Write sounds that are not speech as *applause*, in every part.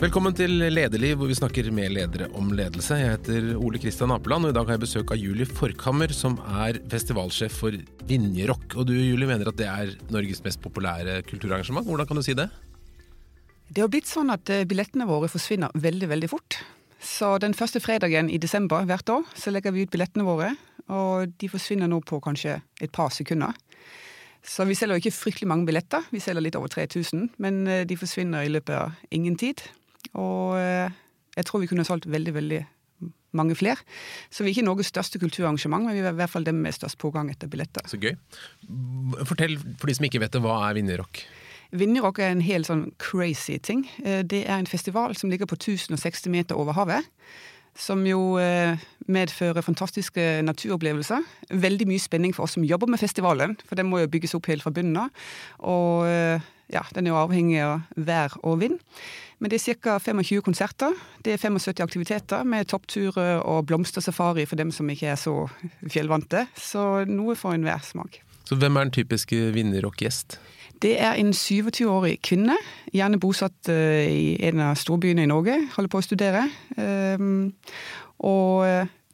Velkommen til Lederliv, hvor vi snakker med ledere om ledelse. Jeg heter Ole Kristian Apeland, og i dag har jeg besøk av Julie Forkhammer, som er festivalsjef for Vinjerock. Og du Julie mener at det er Norges mest populære kulturarrangement. Hvordan kan du si det? Det har blitt sånn at eh, billettene våre forsvinner veldig, veldig fort. Så den første fredagen i desember hvert år så legger vi ut billettene våre, og de forsvinner nå på kanskje et par sekunder. Så vi selger jo ikke fryktelig mange billetter, vi selger litt over 3000, men eh, de forsvinner i løpet av ingen tid. Og eh, jeg tror vi kunne solgt veldig, veldig mange flere. Så vi er ikke Norges største kulturarrangement, men vi er i hvert fall dem med størst pågang etter billetter. Så gøy. Fortell for de som ikke vet det, hva er Vinjerock? Vinjerock er en helt sånn crazy ting. Eh, det er en festival som ligger på 1060 meter over havet. Som jo eh, medfører fantastiske naturopplevelser. Veldig mye spenning for oss som jobber med festivalen, for den må jo bygges opp helt fra bunnen av. Og ja, den er jo avhengig av vær og vind. Men det er ca. 25 konserter. Det er 75 aktiviteter med toppturer og blomstersafari for dem som ikke er så fjellvante. Så noe for enhver smak. Så hvem er den typiske vinnerrock-gjest? Det er en 27-årig kvinne, gjerne bosatt uh, i en av storbyene i Norge. Holder på å studere. Um, og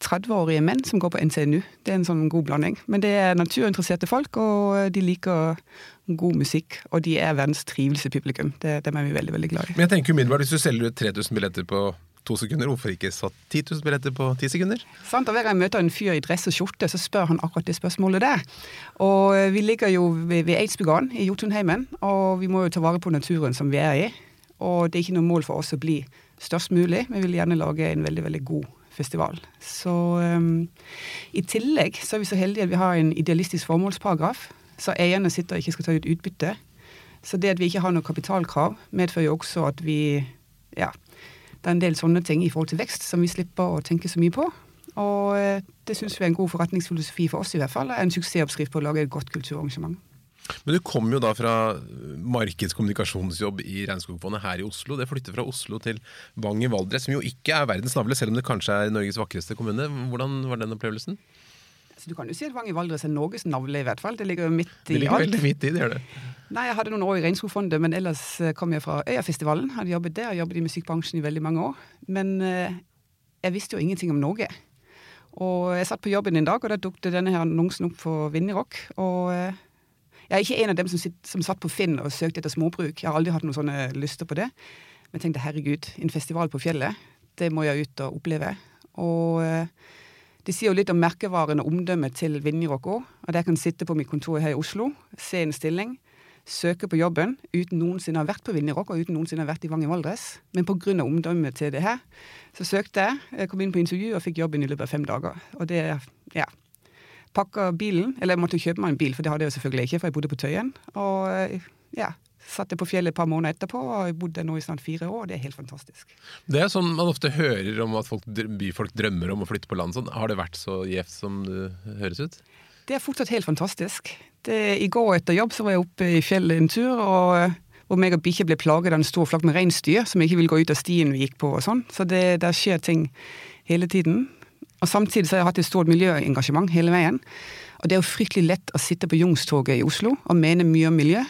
30-årige menn som går på NCNU. Det er en sånn god blanding. Men det er naturinteresserte folk, og de liker god musikk. Og de er verdens triveligste publikum. Det, dem er vi veldig veldig glad i. Men jeg tenker umiddelbart, Hvis du selger ut 3000 billetter på to sekunder, hvorfor ikke satt 10 000 billetter på ti sekunder? Sant, og Hver gang jeg møter en fyr i dress og skjorte, så spør han akkurat det spørsmålet der. Og vi ligger jo ved, ved Eidsbugarden i Jotunheimen, og vi må jo ta vare på naturen som vi er i. Og det er ikke noe mål for oss å bli størst mulig, men vi vil gjerne lage en veldig, veldig god festival. Så um, I tillegg så er vi så heldige at vi har en idealistisk formålsparagraf, så eierne sitter og ikke skal ta ut utbytte. Så det at vi ikke har noe kapitalkrav, medfører jo også at vi Ja, det er en del sånne ting i forhold til vekst som vi slipper å tenke så mye på. Og eh, det syns vi er en god forretningsfilosofi for oss i hvert fall. En suksessoppskrift på å lage et godt kulturarrangement. Men du kom jo da fra markedskommunikasjonsjobb i Regnskogfondet her i Oslo. Det flytter fra Oslo til Vang i Valdres, som jo ikke er verdens navle, selv om det kanskje er Norges vakreste kommune. Hvordan var den opplevelsen? Du kan jo si at Vang i Valdres er Norges navle, i hvert fall. Det ligger jo midt i det ligger alt. veldig midt i, det gjør det. Nei, jeg hadde noen år i Regnskogfondet, men ellers eh, kom jeg fra Øyafestivalen. Hadde jobbet der, jobbet i musikkbransjen i veldig mange år. Men eh, jeg visste jo ingenting om Norge. Og jeg satt på jobben en dag, og da dukket denne her annonsen opp for Vinjerock. Og eh, jeg er ikke en av dem som, sitt, som satt på Finn og søkte etter småbruk. Jeg har aldri hatt noen sånne lyster på det. Men jeg tenkte herregud, en festival på fjellet, det må jeg ut og oppleve. Og det sier jo litt om merkevaren og omdømmet til Vinjerock òg. At jeg kan sitte på mitt kontor her i Oslo, se en stilling, søke på jobben uten noensinne å ha vært på Vinjerock og uten noensinne å ha vært i Vang i Valdres. Men pga. omdømmet til det her, så søkte jeg, jeg kom inn på intervju og fikk jobben i løpet av fem dager. Og det, ja, pakka bilen, eller jeg måtte kjøpe meg en bil, for det hadde jeg jo selvfølgelig ikke, for jeg bodde på Tøyen. Og ja, satt jeg på fjellet et par måneder etterpå, og jeg bodde nå i snart fire år. Det er helt fantastisk. Det er sånn man ofte hører om at folk, byfolk drømmer om å flytte på land. Sånn. Har det vært så gjevt som det høres ut? Det er fortsatt helt fantastisk. Det, I går etter jobb så var jeg oppe i fjellet en tur, og hvor meg og bikkja ble plaget av en stor flokk med reinsdyr som ikke ville gå ut av stien vi gikk på og sånn. Så det, der skjer ting hele tiden. Og Samtidig så har jeg hatt et stort miljøengasjement hele veien. Og det er jo fryktelig lett å sitte på Youngstoget i Oslo og mene mye om miljø,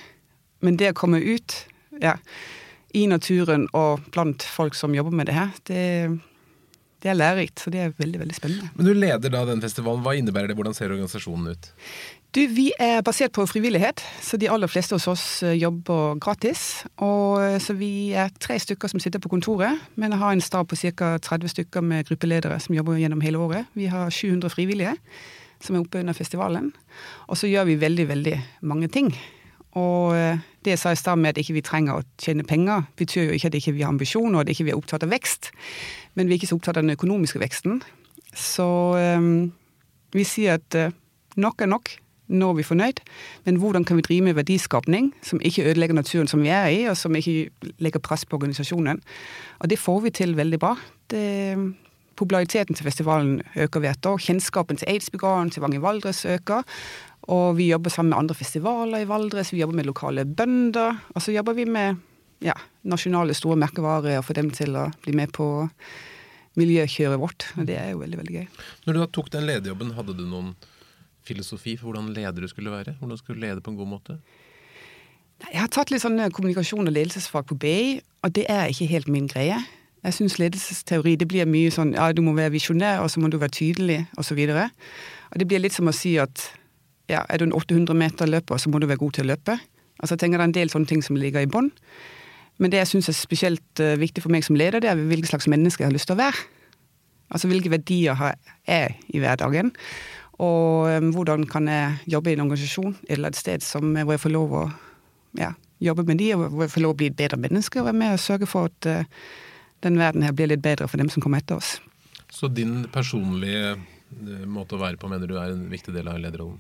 men det å komme ut ja, i naturen og blant folk som jobber med det her, det, det er lærerikt. Så det er veldig veldig spennende. Men Du leder da den festivalen. Hva innebærer det? Hvordan ser organisasjonen ut? Du, Vi er basert på frivillighet, så de aller fleste hos oss eh, jobber gratis. Og eh, Så vi er tre stykker som sitter på kontoret, men har en stab på ca. 30 stykker med gruppeledere som jobber gjennom hele året. Vi har 700 frivillige som er oppe under festivalen. Og så gjør vi veldig, veldig mange ting. Og eh, det jeg sa i stad med at ikke vi trenger å tjene penger, betyr jo ikke at ikke vi ikke har ambisjoner, og at ikke vi ikke er opptatt av vekst. Men vi er ikke så opptatt av den økonomiske veksten. Så um, vi sier at uh, nok er nok når vi er fornøyd, men hvordan kan vi drive med verdiskapning som ikke ødelegger naturen som vi er i, og som ikke legger press på organisasjonen. Og det får vi til veldig bra. Det, populariteten til festivalen øker hvert år. Kjennskapen til Eidsbygården, til Vang i Valdres øker. Og vi jobber sammen med andre festivaler i Valdres, vi jobber med lokale bønder. Og så jobber vi med ja, nasjonale store merkevarer og får dem til å bli med på miljøkjøret vårt. Og det er jo veldig, veldig gøy. Når du da tok den lederjobben, hadde du noen filosofi for hvordan ledere skulle være? Hvordan skulle du lede på en god måte? Jeg har tatt litt sånn kommunikasjon og ledelsesfag på BI, og det er ikke helt min greie. Jeg syns ledelsesteori det blir mye sånn ja, du må være visjonær, og så må du være tydelig, osv. Og, så og det blir litt som å si at ja, er du en 800 meter løper, så må du være god til å løpe. Altså jeg tenker Det er en del sånne ting som ligger i bånn. Men det jeg syns er spesielt uh, viktig for meg som leder, det er hvilket slags menneske jeg har lyst til å være. Altså hvilke verdier har jeg i hverdagen. Og um, hvordan kan jeg jobbe i en organisasjon eller et sted som, hvor jeg får lov å ja, jobbe med de, og hvor jeg får lov å bli et bedre menneske og være med og sørge for at uh, den verden her blir litt bedre for dem som kommer etter oss. Så din personlige eh, måte å være på mener du er en viktig del av lederrollen?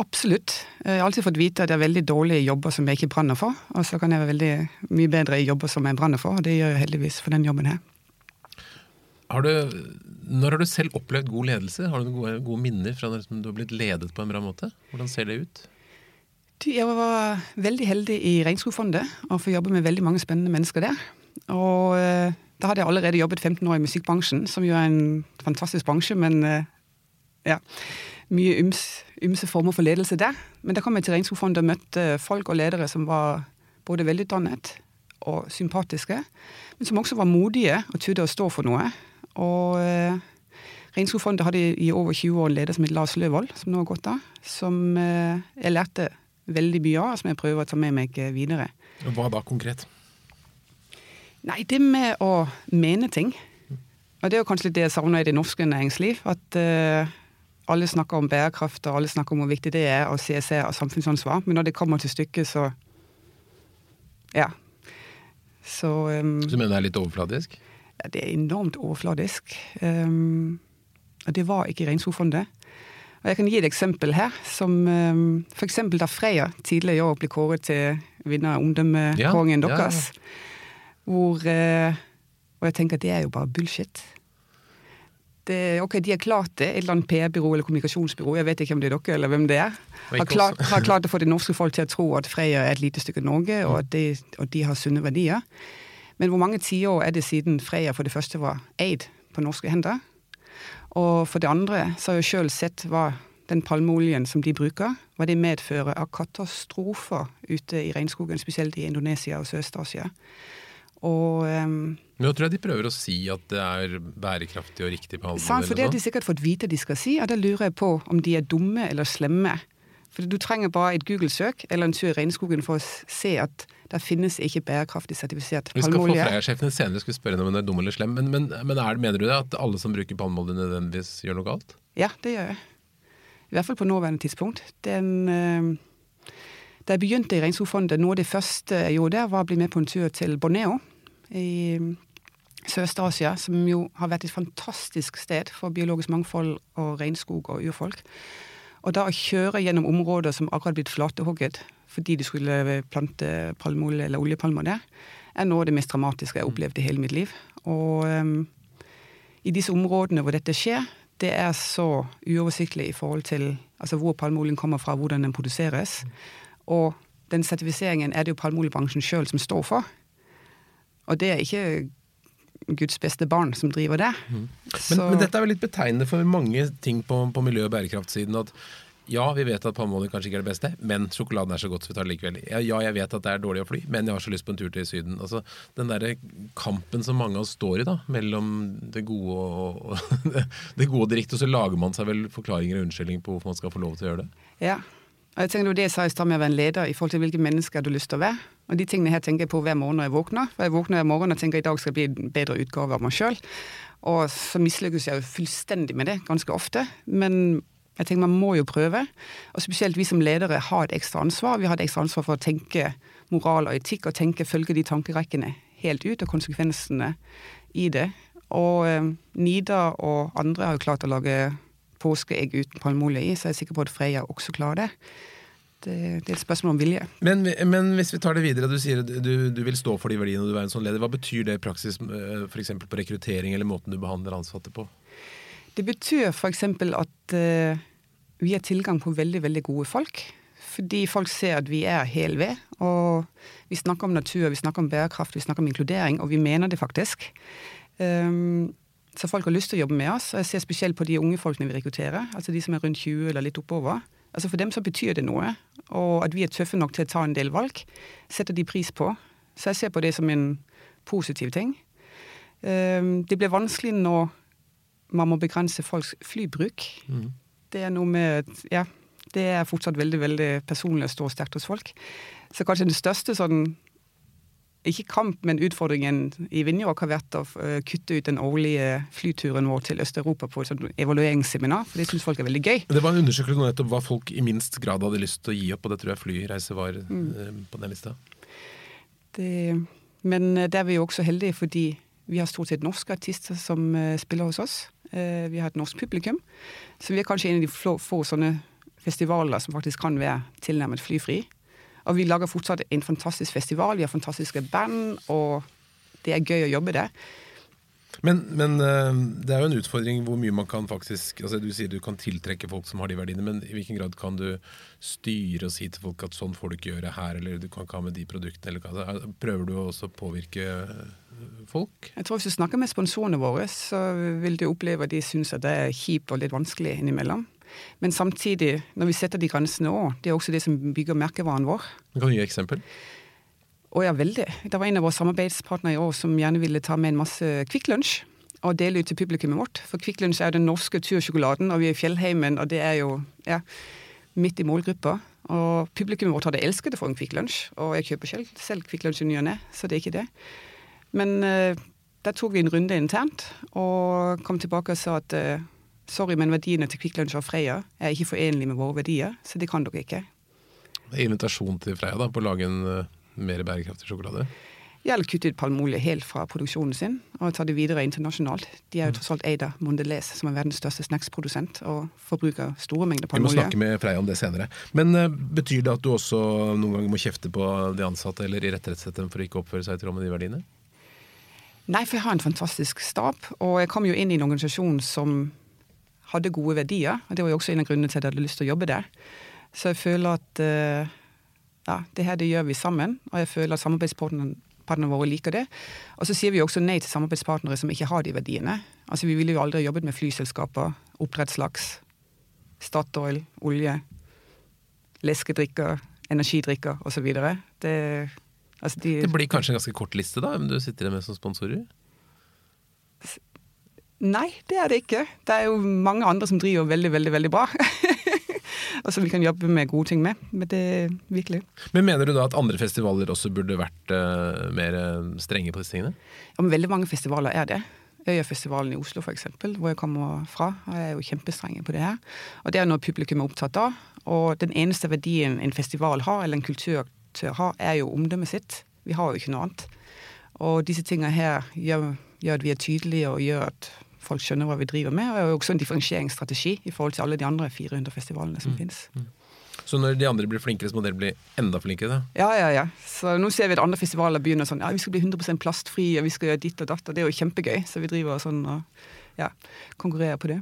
Absolutt. Jeg har alltid fått vite at jeg er veldig dårlig i jobber som jeg ikke brenner for. Og så kan jeg være veldig mye bedre i jobber som jeg brenner for, og det gjør jeg heldigvis for den jobben her. Har du, når har du selv opplevd god ledelse? Har du gode, gode minner fra når du har blitt ledet på en bra måte? Hvordan ser det ut? Jeg var veldig heldig i Regnskogfondet og får jobbe med veldig mange spennende mennesker der. Og eh, da hadde jeg allerede jobbet 15 år i musikkbransjen, som jo er en fantastisk bransje, men eh, ja, mye ymse, ymse former for ledelse der. Men da kom jeg til Regnskogfondet og møtte folk og ledere som var både velutdannet og sympatiske, men som også var modige og turde å stå for noe. Og eh, Regnskogfondet hadde i over 20 år en leder som het Lars Løvold, som nå har gått av, som eh, jeg lærte veldig mye av, som jeg prøver å ta med meg eh, videre. Hva da konkret? Nei, det med å mene ting. Og det er jo kanskje litt det jeg savner i det norske næringsliv. At uh, alle snakker om bærekraft, og alle snakker om hvor viktig det er, og CSE og samfunnsansvar. Men når det kommer til stykket, så Ja. Så um, Så du mener det er litt overfladisk? Ja, det er enormt overfladisk. Um, og det var ikke Regnskogfondet. Og jeg kan gi et eksempel her. Som um, eksempel da Freya tidligere i år ble kåret til vinner av omdømmekåringen ja, deres. Ja, ja. Hvor uh, Og jeg tenker at det er jo bare bullshit. Det, ok, De har klart det, et eller annet PR-byrå eller kommunikasjonsbyrå, jeg vet ikke om det er dere eller hvem det er, har klart, har klart å få det norske folk til å tro at Freia er et lite stykke Norge, og at de, og de har sunne verdier. Men hvor mange tiår er det siden Freia for det første var eid på norske hender? Og for det andre så har jeg sjøl sett hva den palmeoljen som de bruker, hva det medfører av katastrofer ute i regnskogen, spesielt i Indonesia og Sørøst-Asia. Og um, Nå tror jeg de prøver å si at det er bærekraftig og riktig på Sant, for det har de sikkert fått vite de skal si, og da lurer jeg på om de er dumme eller slemme. For du trenger bare et Google-søk eller en tur i regnskogen for å se at det finnes ikke bærekraftig sertifisert palmeolje. Vi skal få Freia-sjefen senere skulle spørre om hun er dum eller slem, men, men, men er, mener du det at alle som bruker palmeolje nødvendigvis gjør noe galt? Ja, det gjør jeg. I hvert fall på nåværende tidspunkt. Den... Øh, da jeg begynte i Regnskogfondet, noe av det første jeg gjorde der, var å bli med på en tur til Borneo i Sørøst-Asia, som jo har vært et fantastisk sted for biologisk mangfold og regnskog og urfolk. Og da å kjøre gjennom områder som akkurat blitt flatehogget fordi de skulle plante palmeolje eller oljepalmer der, er noe av det mest dramatiske jeg har opplevd i hele mitt liv. Og um, i disse områdene hvor dette skjer, det er så uoversiktlig i forhold til altså hvor palmeoljen kommer fra, hvordan den produseres. Og den sertifiseringen er det jo palmeoljebransjen sjøl som står for. Og det er ikke Guds beste barn som driver det. Mm. Men, men, dette er vel litt betegnende for mange ting på, på miljø- og bærekraftsiden. at ja, vi vet at palmeolje kanskje ikke er det beste, men sjokoladen er så godt, så vi tar det likevel. Ja, ja, jeg vet at det er dårlig å fly, men jeg har så lyst på en tur til Syden. Altså, Den derre kampen som mange av oss står i, da, mellom det gode og, og *laughs* det gode og det riktige, og så lager man seg vel forklaringer og unnskyldninger på hvorfor man skal få lov til å gjøre det. Ja, og jeg tenker det jeg sa i stad med å være en leder i forhold til hvilke mennesker du har lyst til å være. Og de tingene her tenker jeg på hver morgen når jeg våkner. For jeg våkner hver morgen og tenker i dag skal bli en bedre utgave av meg sjøl. Og så mislykkes jeg jo fullstendig med det ganske ofte. Men jeg tenker man må jo prøve. Og spesielt vi som ledere har et ekstra ansvar. Vi har et ekstra ansvar for å tenke moral og etikk, og tenke, følge de tankerekkene helt ut, og konsekvensene i det. Og eh, Nida og andre har jo klart å lage påskeegg uten palmeolje i, så jeg er sikker på at Freya også klarer det. Det, det er et spørsmål om vilje. Men, men, hvis vi tar det videre, du sier du, du vil stå for de verdiene du er en sånn leder. Hva betyr det i praksis eh, f.eks. på rekruttering eller måten du behandler ansatte på? Det betyr f.eks. at uh, vi har tilgang på veldig, veldig gode folk. Fordi folk ser at vi er hel ved. Og vi snakker om natur, vi snakker om bærekraft, vi snakker om inkludering, og vi mener det faktisk. Um, så folk har lyst til å jobbe med oss. Og jeg ser spesielt på de unge folkene vi rekrutterer, altså de som er rundt 20 eller litt oppover. Altså For dem så betyr det noe, og at vi er tøffe nok til å ta en del valg, setter de pris på. Så jeg ser på det som en positiv ting. Det blir vanskelig når man må begrense folks flybruk. Mm. Det er noe med Ja, det er fortsatt veldig veldig personlig og står sterkt hos folk. Så kanskje den største sånn ikke kamp, men utfordringen i Vinjerock har vært å eh, kutte ut den årlige flyturen vår til Øst-Europa på et sånt evalueringsseminar, for det syns folk er veldig gøy. Det var en undersøkelse nå nettopp hva folk i minst grad hadde lyst til å gi opp, og det tror jeg flyreise var mm. Eh, på den lista. Det, men eh, der er vi jo også heldige fordi vi har stort sett norske artister som spiller hos oss. Vi har et norsk publikum, så vi er kanskje en av de få, få sånne festivaler som faktisk kan være tilnærmet flyfri. Og vi lager fortsatt en fantastisk festival, vi har fantastiske band, og det er gøy å jobbe der. Men, men, eh, det er jo en utfordring hvor mye man kan faktisk altså Du sier du kan tiltrekke folk som har de verdiene, men i hvilken grad kan du styre og si til folk at sånn får du ikke gjøre her, eller du kan ikke ha med de produktene, eller altså, Prøver du også å påvirke eh, folk? Jeg tror Hvis du snakker med sponsorene våre, så vil du oppleve at de syns det er kjipt og litt vanskelig innimellom. Men samtidig, når vi setter de grensene òg, det er også det som bygger merkevaren vår. Kan du gi eksempel? Å ja, veldig. Det var en av våre samarbeidspartnere i år som gjerne ville ta med en masse Kvikk Lunsj og dele ut til publikummet vårt. For Kvikk Lunsj er jo den norske tursjokoladen, og vi er i fjellheimen, og det er jo ja, midt i målgruppa. Og publikummet vårt hadde elsket å få en Kvikk Lunsj, og jeg kjøper selv, selv Kvikk Lunsj i ny og ne, så det er ikke det. Men uh, der tok vi en runde internt, og kom tilbake og sa at uh, Sorry, men verdiene til Kvikk Lunsj og Freia er ikke forenlig med våre verdier, så det kan dere ikke. Det er invitasjon til Freia da, på å lage en uh, mer bærekraftig sjokolade? Ja, eller kutte ut palmeolje helt fra produksjonen sin og ta det videre internasjonalt. De er jo mm. tross alt eid av Mondelez, som er verdens største snacksprodusent og forbruker store mengder palmeolje. Vi må snakke med Freia om det senere. Men uh, betyr det at du også noen ganger må kjefte på de ansatte eller irettesette dem for å ikke oppføre seg i tråd med de verdiene? Nei, for jeg har en fantastisk stab, og jeg kom jo inn i en organisasjon som hadde gode verdier. og Det var jo også en av grunnene til at jeg hadde lyst til å jobbe der. Så jeg føler at uh, ja, det her det gjør vi sammen, og jeg føler at samarbeidspartnerne våre liker det. Og så sier vi jo også nei til samarbeidspartnere som ikke har de verdiene. Altså Vi ville jo aldri jobbet med flyselskaper, oppdrettslaks, Statoil, olje, leskedrikker, energidrikker osv. Det, altså de, det blir kanskje en ganske kort liste, da, om du sitter med som sponsorer? Nei, det er det ikke. Det er jo mange andre som driver veldig, veldig, veldig bra. *laughs* og som vi kan jobbe med gode ting med. Men det virkelig. Men Mener du da at andre festivaler også burde vært uh, mer eh, strenge på disse tingene? Ja, men Veldig mange festivaler er det. Øyafestivalen i Oslo f.eks., hvor jeg kommer fra, jeg er jo kjempestrenge på det her. Og det er noe publikum er opptatt av. Og den eneste verdien en festival har, eller en kulturaktør har, er jo omdømmet sitt. Vi har jo ikke noe annet. Og disse tingene her gjør, gjør at vi er tydelige og gjør at folk skjønner hva vi driver med. Og det er også en differensieringsstrategi i forhold til alle de andre 400 festivalene som mm. finnes. Mm. Så når de andre blir flinkere, så må dere bli enda flinkere? da? Ja, ja, ja. Så nå ser vi at andre festivaler begynner sånn ja, vi skal bli 100% plastfri, og vi skal gjøre ditt og datt, og det er jo kjempegøy. Så vi driver sånn og ja, konkurrerer på det.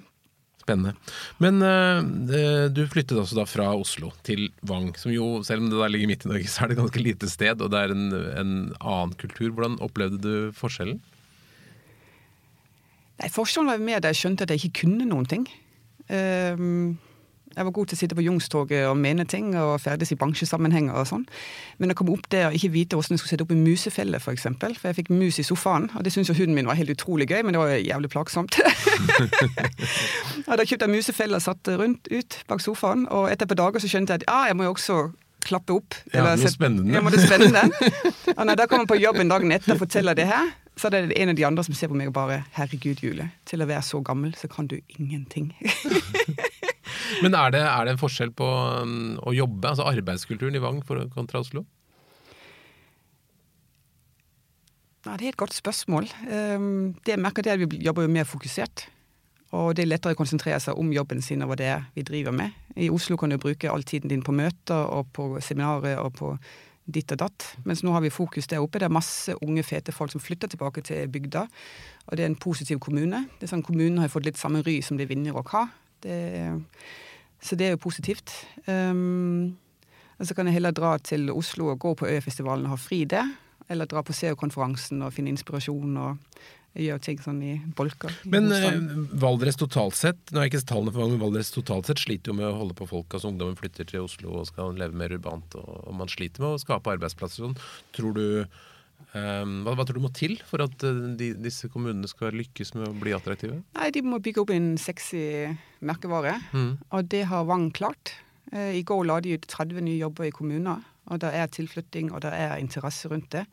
Spennende. Men uh, du flyttet altså da fra Oslo til Vang, som jo, selv om det der ligger midt i Norge, så er det et ganske lite sted, og det er en, en annen kultur. Hvordan opplevde du forskjellen? Nei, Forskjellen var mer da jeg skjønte at jeg ikke kunne noen ting. Um, jeg var god til å sitte på Youngstorget og mene ting og ferdes i bransjesammenhenger og sånn. Men å komme opp der og ikke vite hvordan jeg skulle sette opp en musefelle, for eksempel. For jeg fikk mus i sofaen, og det syntes jo hunden min var helt utrolig gøy, men det var jævlig plagsomt. jeg *laughs* hadde kjøpt en musefelle og satt rundt ut bak sofaen, og etter et par dager så skjønte jeg at ah, jeg må jo også klappe opp. Ja, noe spennende. Ja, det spennende. og når jeg da kommer på jobb en dag etter og forteller det her, så er det en av de andre som ser på meg og bare 'Herregud, Jule, til å være så gammel, så kan du ingenting'. *laughs* Men er det, er det, en forskjell på um, å jobbe, altså arbeidskulturen i Vang kontra Oslo? Nei, det er et godt spørsmål. Um, det jeg merker, det er at vi jobber jo mer fokusert. Og det er lettere å konsentrere seg om jobben sin og hva det er vi driver med. I Oslo kan du bruke all tiden din på møter og på seminarer og på ditt og datt. Mens nå har vi fokus der oppe. Det er masse unge, fete folk som flytter tilbake til bygda. Og det er en positiv kommune. Det er sånn Kommunen har fått litt samme ry som det og har. Så det er jo positivt. Um, og så kan jeg heller dra til Oslo og gå på Øyafestivalen og ha fri der. Eller dra på SEO-konferansen og finne inspirasjon og gjør ting sånn i bolker. i Men eh. Valdres totalt sett, nå er ikke tallene for mange, men Valdres totalt sett sliter jo med å holde på folk. altså Ungdommen flytter til Oslo og skal leve mer urbant, og, og man sliter med å skape arbeidsplasser. Sånn. Tror du, eh, hva, hva tror du må til for at eh, de, disse kommunene skal lykkes med å bli attraktive? Nei, de må bygge opp en sexy merkevare, Mm. og det har Vang klart. Eh, I går la de ut 30 nye jobber i kommuner, og det er tilflytting, og det er interesse rundt det.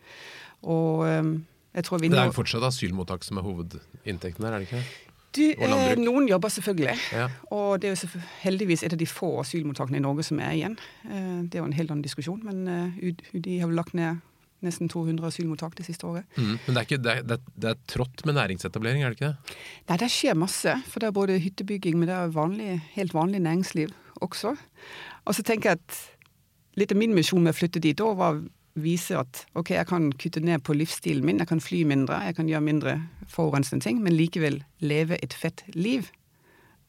Og vi Det er jo fortsatt asylmottak som er hovedinntekten her, er det ikke? du, eh, Noen jobber selvfølgelig, Ja. og det er jo heldigvis et av de få asylmottakene i Norge som er igjen. Eh, Det er jo en helt annen diskusjon, men eh, UDI har vel lagt ned nesten 200 asylmottak det siste året. Mm. Men det er, ikke, det, er, det, er, det er trått med næringsetablering, er det ikke det? Nei, det skjer masse. For det er både hyttebygging, men det er vanlig, helt vanlig næringsliv også. Og så tenker jeg at litt av min misjon med å flytte dit da var vise at ok, jeg kan kutte ned på livsstilen min, jeg kan fly mindre, jeg kan gjøre mindre forurensende ting, men likevel leve et fett liv.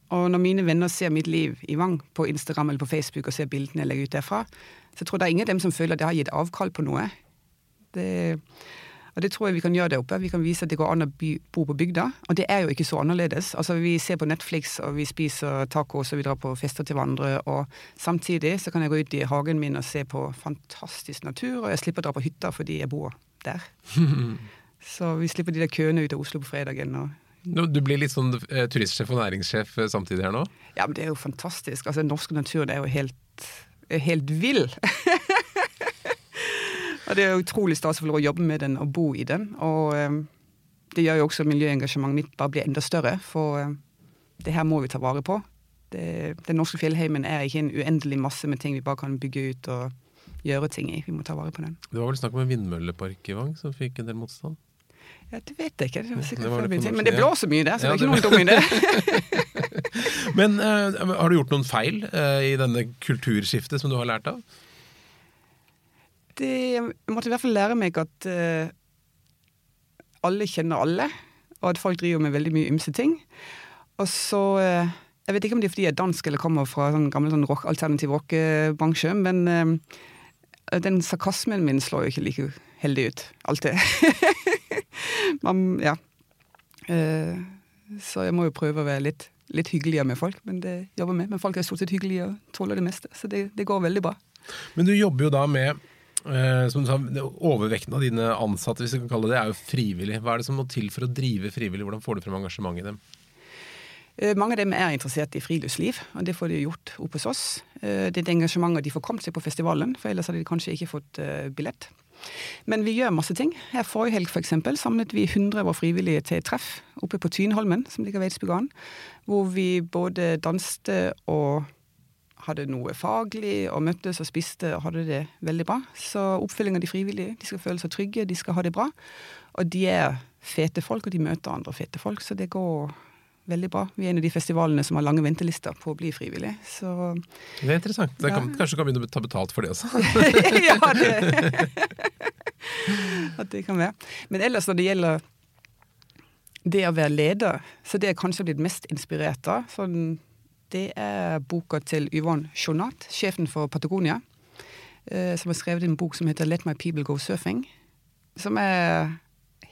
Og når mine venner ser mitt liv i Vang på Instagram eller på Facebook og ser bildene jeg legger ut derfra, så tror jeg det er ingen av dem som føler at jeg har gitt avkall på noe. Det, og det tror jeg vi kan gjøre der oppe. Vi kan vise at det går an å bo på bygda. Og det er jo ikke så annerledes. Altså Vi ser på Netflix og vi spiser tacos og vi drar på fester til hverandre. Og samtidig så kan jeg gå ut i hagen min og se på fantastisk natur, og jeg slipper å dra på hytta fordi jeg bor der. *laughs* Så vi slipper de der køene ut av Oslo på fredagen. og Du blir litt sånn eh, turistsjef og næringssjef eh, samtidig her nå? Ja, men det er jo fantastisk. Altså, Den norske naturen er jo helt, helt vill. *laughs* og det er utrolig stas å få lov å jobbe med den og bo i den. Og eh, det gjør jo også miljøengasjementet mitt bare blir enda større, for eh, det her må vi ta vare på. Det, den norske fjellheimen er ikke en uendelig masse med ting vi bare kan bygge ut og gjøre ting i. Vi må ta vare på den. Det var vel snakk om en vindmøllepark i Vang som fikk en del motstand? Ja, Det vet jeg ikke, det Det norsk, men det blåser mye der, så Ja, det er ikke noen dum idé. *laughs* Men uh, har du gjort noen feil uh, i denne kulturskiftet som du har lært av? Det, jeg måtte i hvert fall lære meg at uh, alle kjenner alle, og at folk driver med veldig mye ymse ting. Og så uh, Jeg vet ikke om det er fordi jeg er dansk eller kommer fra sånn gammel sånn rock, alternativ rockebransje, men uh, den sarkasmen min slår jo ikke like heldig ut, alltid. *laughs* Man, ja. Eh, så jeg må jo prøve å være litt, litt hyggeligere med folk, men det jobber med. Men folk er stort sett hyggelige og tåler det meste, så det, det går veldig bra. Men du jobber jo da med eh, som du sa, Overvekten av dine ansatte hvis vi kan kalle det, er jo frivillig. Hva er det som må til for å drive frivillig? Hvordan får du frem engasjement i dem? Eh, Mange av dem er interessert i friluftsliv, og det får de gjort oppe hos oss. Eh, Det er det engasjementet de får kommet seg på festivalen, for ellers hadde de kanskje ikke fått eh, billett. Men vi gjør masse ting. Her Forrige helg for eksempel, samlet vi 100 av våre frivillige til et treff oppe på Tynholmen, som ligger ved Eidsbugarden, hvor vi både danste og hadde noe faglig, og møttes og spiste og hadde det veldig bra. Så oppfølging av de frivillige, de skal føle seg trygge, de skal ha det bra. Og de er fete folk, og de møter andre fete folk, så det går veldig bra. Vi er en av de festivalene som har lange ventelister på å bli frivillig. Så Det er interessant. Det kan, Ja. Kanskje du kan begynne å ta betalt for det også? *laughs* ja, det *laughs* At det kan være. Men ellers når det gjelder det å være leder, så det jeg kanskje har blitt mest inspirert av, sånn, det er boka til Yvonne Jonat, sjefen for Patagonia, eh, som har skrevet en bok som heter Let my people go surfing, som er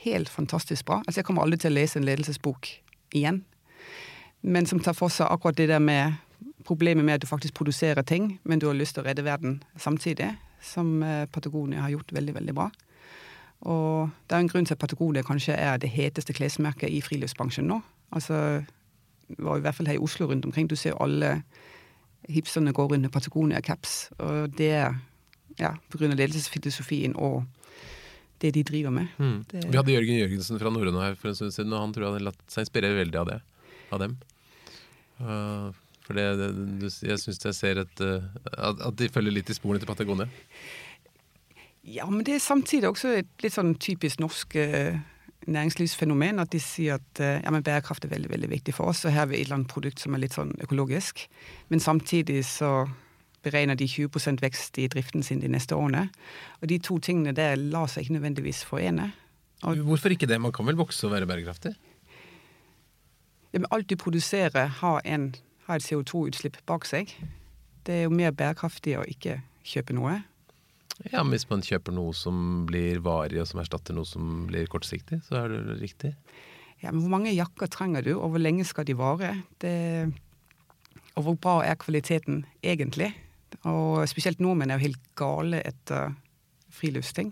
helt fantastisk bra. Altså Jeg kommer aldri til å lese en ledelsesbok igjen, men som tar for seg akkurat det der med problemet med at du faktisk produserer ting, men du har lyst til å redde verden samtidig, som eh, Patagonia har gjort veldig, veldig bra. Og det er en grunn til at Patagonia kanskje er det heteste klesmerket i friluftsbransjen nå. Altså, var i hvert fall her i Oslo rundt omkring. Du ser alle hipsterne går rundt med Patagonia-caps, og det er ja, av ledelsesfilosofien og det de driver med. Mm. Det- Vi hadde Jørgen Jørgensen fra Norrøna her for en stund siden, og han tror jeg hadde latt seg inspirere veldig av det. Av dem. Uh, for det, det, jeg syns jeg ser et uh, at, at de følger litt i sporene til Patagonia. Ja, men det er samtidig også et litt sånn typisk norsk eh, næringslivsfenomen at de sier at eh, ja, men bærekraft er veldig veldig viktig for oss, og her har vi et eller annet produkt som er litt sånn økologisk. Men samtidig så beregner de 20% vekst i driften sin de neste årene. Og de to tingene der lar seg ikke nødvendigvis forene. Og Hvorfor ikke det? Man kan vel vokse og være bærekraftig? ja, men alt du produserer, har, en, har et CO2-utslipp bak seg. Det er jo mer bærekraftig å ikke kjøpe noe. Ja, men Hvis man kjøper noe som blir varig, og som erstatter noe som blir kortsiktig, så er det riktig? Ja, men Hvor mange jakker trenger du, og hvor lenge skal de vare? Det, og hvor bra er kvaliteten egentlig? Og spesielt nordmenn er jo helt gale etter friluftsting.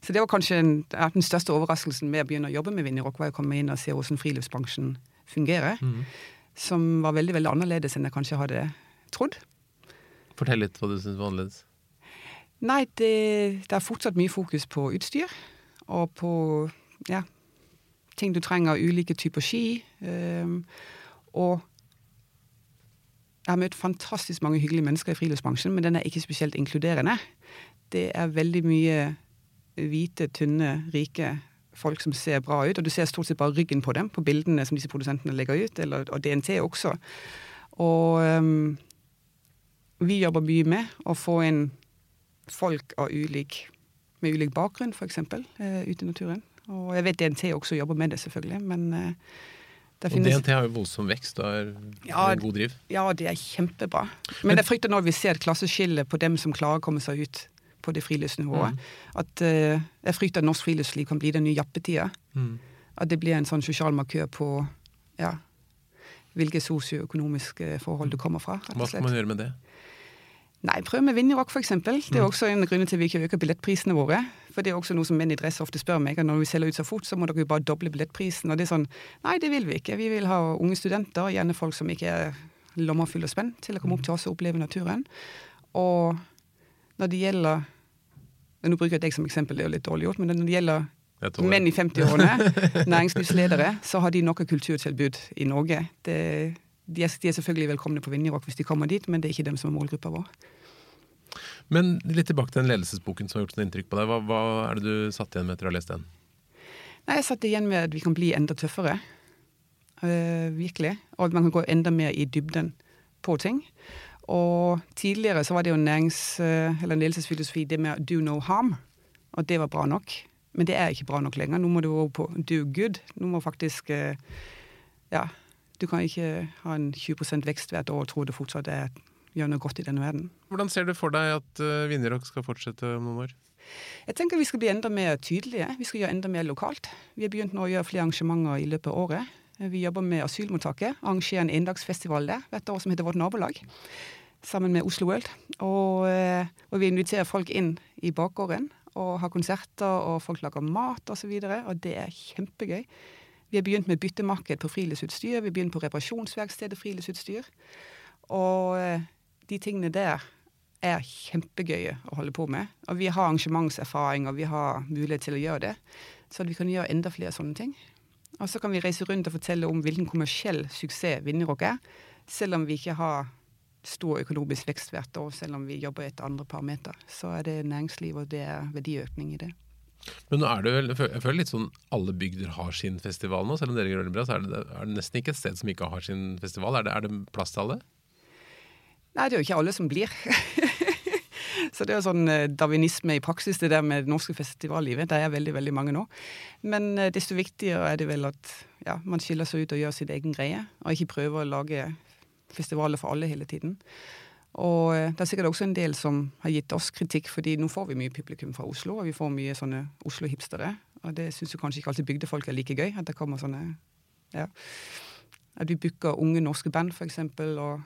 Så det var kanskje en, den største overraskelsen med å begynne å jobbe med Vinjerock, var å komme inn og se hvordan friluftsbransjen fungerer. Mm. Som var veldig veldig annerledes enn jeg kanskje hadde trodd. Fortell litt hva du syns var annerledes. Nei, det, det, er fortsatt mye fokus på utstyr. Og på ja, ting du trenger, ulike typer ski. Um, og jeg har møtt fantastisk mange hyggelige mennesker i friluftsbransjen, men den er ikke spesielt inkluderende. Det er veldig mye hvite, tynne, rike folk som ser bra ut, og du ser stort sett bare ryggen på dem på bildene som disse produsentene legger ut, eller, og DNT også. Og um, vi jobber mye med å få inn folk ulik, med ulik bakgrunn, f.eks., uh, eh, ute i naturen. Og jeg vet DNT også jobber med det, selvfølgelig, men uh, og DNT har jo voldsom vekst og er ja, god driv. Ja, det er kjempebra. Men, Men jeg frykter når vi ser et klasseskille på dem som klarer å komme seg ut på det friluftsnivået, mm. at uh, jeg frykter at norsk friluftsliv kan bli den nye jappetida. Mm. At det blir en sånn sosial markør på ja, hvilke sosioøkonomiske forhold du kommer fra. Hva skal man gjøre med det? Nei, prøv med Vinjerock, f.eks. Det er mm. også en grunn til at vi ikke øker billettprisene våre. For det er også noe som menn i dress ofte spør meg. at Når vi selger ut så fort, så må dere jo bare doble billettprisen. Og det er sånn Nei, det vil vi ikke. Vi vil ha unge studenter, gjerne folk som ikke er lommer fulle og spent, til å komme opp til oss og oppleve naturen. Og når det gjelder Nå bruker jeg deg som eksempel, det er jo litt dårlig gjort, men når det gjelder menn i 50-årene, *laughs* næringslivsledere, så har de noe kulturtilbud i Norge. Det, de, er, de, er, selvfølgelig velkomne på Vinjerock hvis de kommer dit, men det er ikke dem som er målgruppa vår. Men litt tilbake til den ledelsesboken som har gjort sånn inntrykk på deg. Hva, hva, er det du satt igjen med etter å ha lest den? Nei, Jeg satt igjen med at vi kan bli enda tøffere. Uh, virkelig. Og at man kan gå enda mer i dybden på ting. Og tidligere så var det jo nærings- uh, eller ledelsesfilosofi det med do no harm. Og det var bra nok. Men det er ikke bra nok lenger. Nå må du over på do good. Nå må faktisk uh, Ja. Du kan ikke ha en 20 vekst hvert år og tro det fortsatt er gjør noe godt i denne verden. Hvordan ser du for deg at uh, Vinjerock skal fortsette om noen år? Jeg tenker Vi skal bli enda mer tydelige. Vi skal gjøre enda mer lokalt. Vi har begynt nå å gjøre flere arrangementer i løpet av året. Vi jobber med asylmottaket. Arrangerer en endagsfestival der hvert år som heter Vårt nabolag. Sammen med Oslo World. Og, eh, og vi inviterer folk inn i bakgården og har konserter, og folk lager mat osv. Og, så og det er kjempegøy. Vi har begynt med byttemarked på friluftsutstyr. Vi har begynt på reparasjonsverkstedet friluftsutstyr. Og eh, de tingene der er kjempegøye å holde på med. Og vi har arrangementserfaring, og vi har mulighet til å gjøre det. Så vi kan gjøre enda flere sånne ting. Og så kan vi reise rundt og fortelle om hvilken kommersiell suksess Vinjerock er. Selv om vi ikke har stor økonomisk vekst hvert år, selv om vi jobber etter andre parameter. Så er det næringsliv, og det er verdiøkning i det. Men nå er det vel, jeg føler litt sånn alle bygder har sin festival nå. Selv om dere gjør det bra, så er det, er det nesten ikke et sted som ikke har sin festival. Er det, er det plass til alle? Nei, det er jo ikke alle som blir. *laughs* Så det er jo sånn eh, darwinisme i praksis, det der med det norske festivallivet. Det er veldig veldig mange nå. Men eh, desto viktigere er det vel at ja, man skiller seg ut og gjør sin egen greie, og ikke prøver å lage festivaler for alle hele tiden. Og eh, det er sikkert også en del som har gitt oss kritikk, fordi nå får vi mye publikum fra Oslo, og vi får mye sånne Oslo-hipstere. Og det syns jo kanskje ikke alltid bygdefolk er like gøy, at det kommer sånne ja, At vi booker unge norske band, for eksempel, og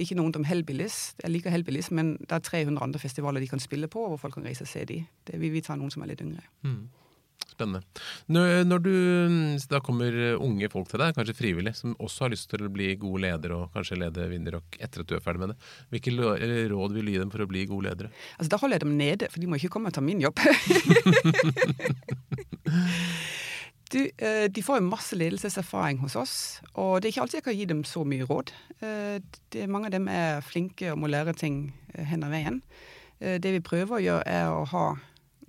ikke noen om Hellbillies. Jeg liker Hellbillies, men det er 300 andre festivaler de kan spille på, hvor folk kan reise og se de. Det vil vi ta noen som er litt yngre. Mm. Spennende. Når, når, du, da kommer unge folk til deg, kanskje frivillig, som også har lyst til å bli gode ledere og kanskje lede Vinderrock etter at du er ferdig med det, hvilke råd vil du gi dem for å bli gode ledere? Altså, Da holder jeg dem nede, for de må ikke komme og ta min jobb. *laughs* *laughs* Du, eh, de får jo masse ledelseserfaring hos oss, og det er ikke alltid jeg kan gi dem så mye råd. Eh, det, mange av dem er flinke og må lære ting eh, hen av veien. Det vi prøver å gjøre, er å ha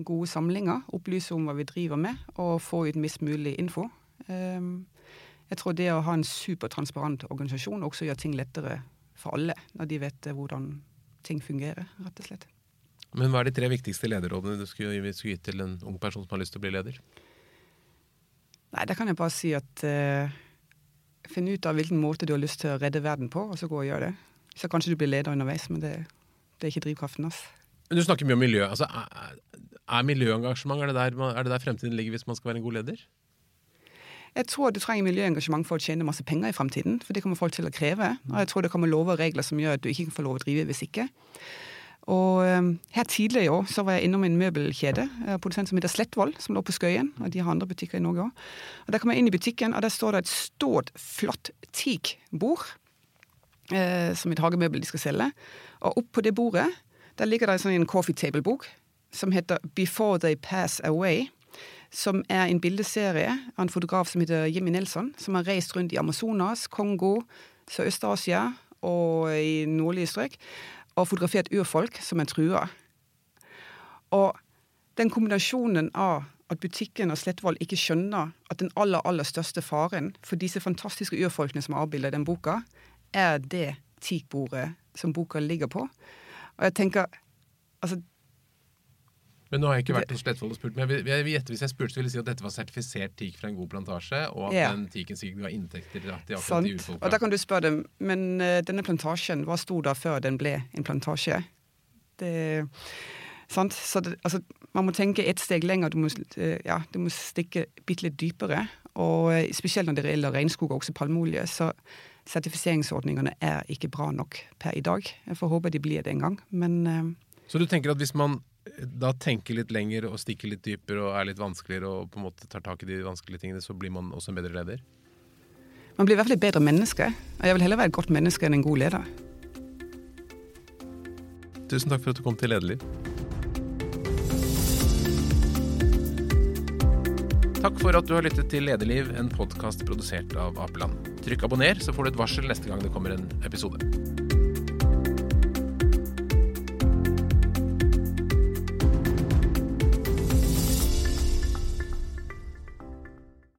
gode samlinger, opplyse om hva vi driver med, og få ut mest mulig info. Jeg tror det å ha en supertransparent organisasjon også gjør ting lettere for alle, når de vet hvordan ting fungerer, rett og slett. Men hva er de tre viktigste lederrådene du skulle, gitt til en ung person som har lyst til å bli leder? Nei, da kan jeg bare si at uh, Finn ut av hvilken måte du har lyst til å redde verden på, og så gå og gjør det. Så kanskje du blir leder underveis, men det, det er ikke drivkraften. hans. Du snakker mye om miljø. Altså, er, er miljøengasjement er det, der, er det der fremtiden ligger hvis man skal være en god leder? Jeg tror du trenger miljøengasjement for å tjene masse penger i fremtiden. For det kommer folk til å kreve. Og jeg tror det kommer lover og regler som gjør at du ikke kan få lov å drive hvis ikke. Og her tidligere i år så var jeg innom en møbelkjede, en produsent som heter Slettvoll, som lå på Skøyen. Og de har andre butikker i Norge òg. Der kom jeg inn i butikken, og der står det et stort, flott teakbord. Uh, som et hagemøbel de skal selge. Og oppå det bordet der ligger det sånn en coffee table-bok som heter Before They Pass Away som er en bildeserie av en fotograf som heter Jimmy Nelson, som har reist rundt i Amazonas, Kongo, Sørøst-Asia og i nordlige strøk, og fotografert urfolk som er trua. Og den kombinasjonen av at butikken og Slettvoll ikke skjønner at den aller, aller største faren for disse fantastiske urfolkene som er avbildet den boka, er det teakbordet som boka ligger på. Og jeg tenker altså men nå har jeg ikke vært hos Slettvoll og spurt, men jeg vil gjette hvis jeg spurte, så ville jeg si at dette var sertifisert teak fra en god plantasje, og at ja. den teaken sikkert ga inntekter til akkurat de urfolka. Og da kan du spørre dem, men uh, denne plantasjen, hva sto da før den ble en plantasje? Det, sant? Så det, altså, man må tenke et steg lenger, du må, uh, ja, du må stikke bitte litt dypere. Og uh, spesielt når det gjelder regnskog og også palmeolje, så sertifiseringsordningene er ikke bra nok per i dag. Jeg får håpe de blir det en gang, men Så du tenker at hvis man da tenker litt lenger og stikker litt dypere og er litt vanskeligere og på en måte tar tak i de vanskelige tingene, så blir man også en bedre leder? Man blir i hvert fall et bedre menneske. Og jeg vil heller være et godt menneske enn en god leder. Tusen takk for at du kom til Lederliv. Takk for at du har lyttet til Lederliv, en podkast produsert av Apeland. Trykk abonner, så får du et varsel neste gang det kommer en episode.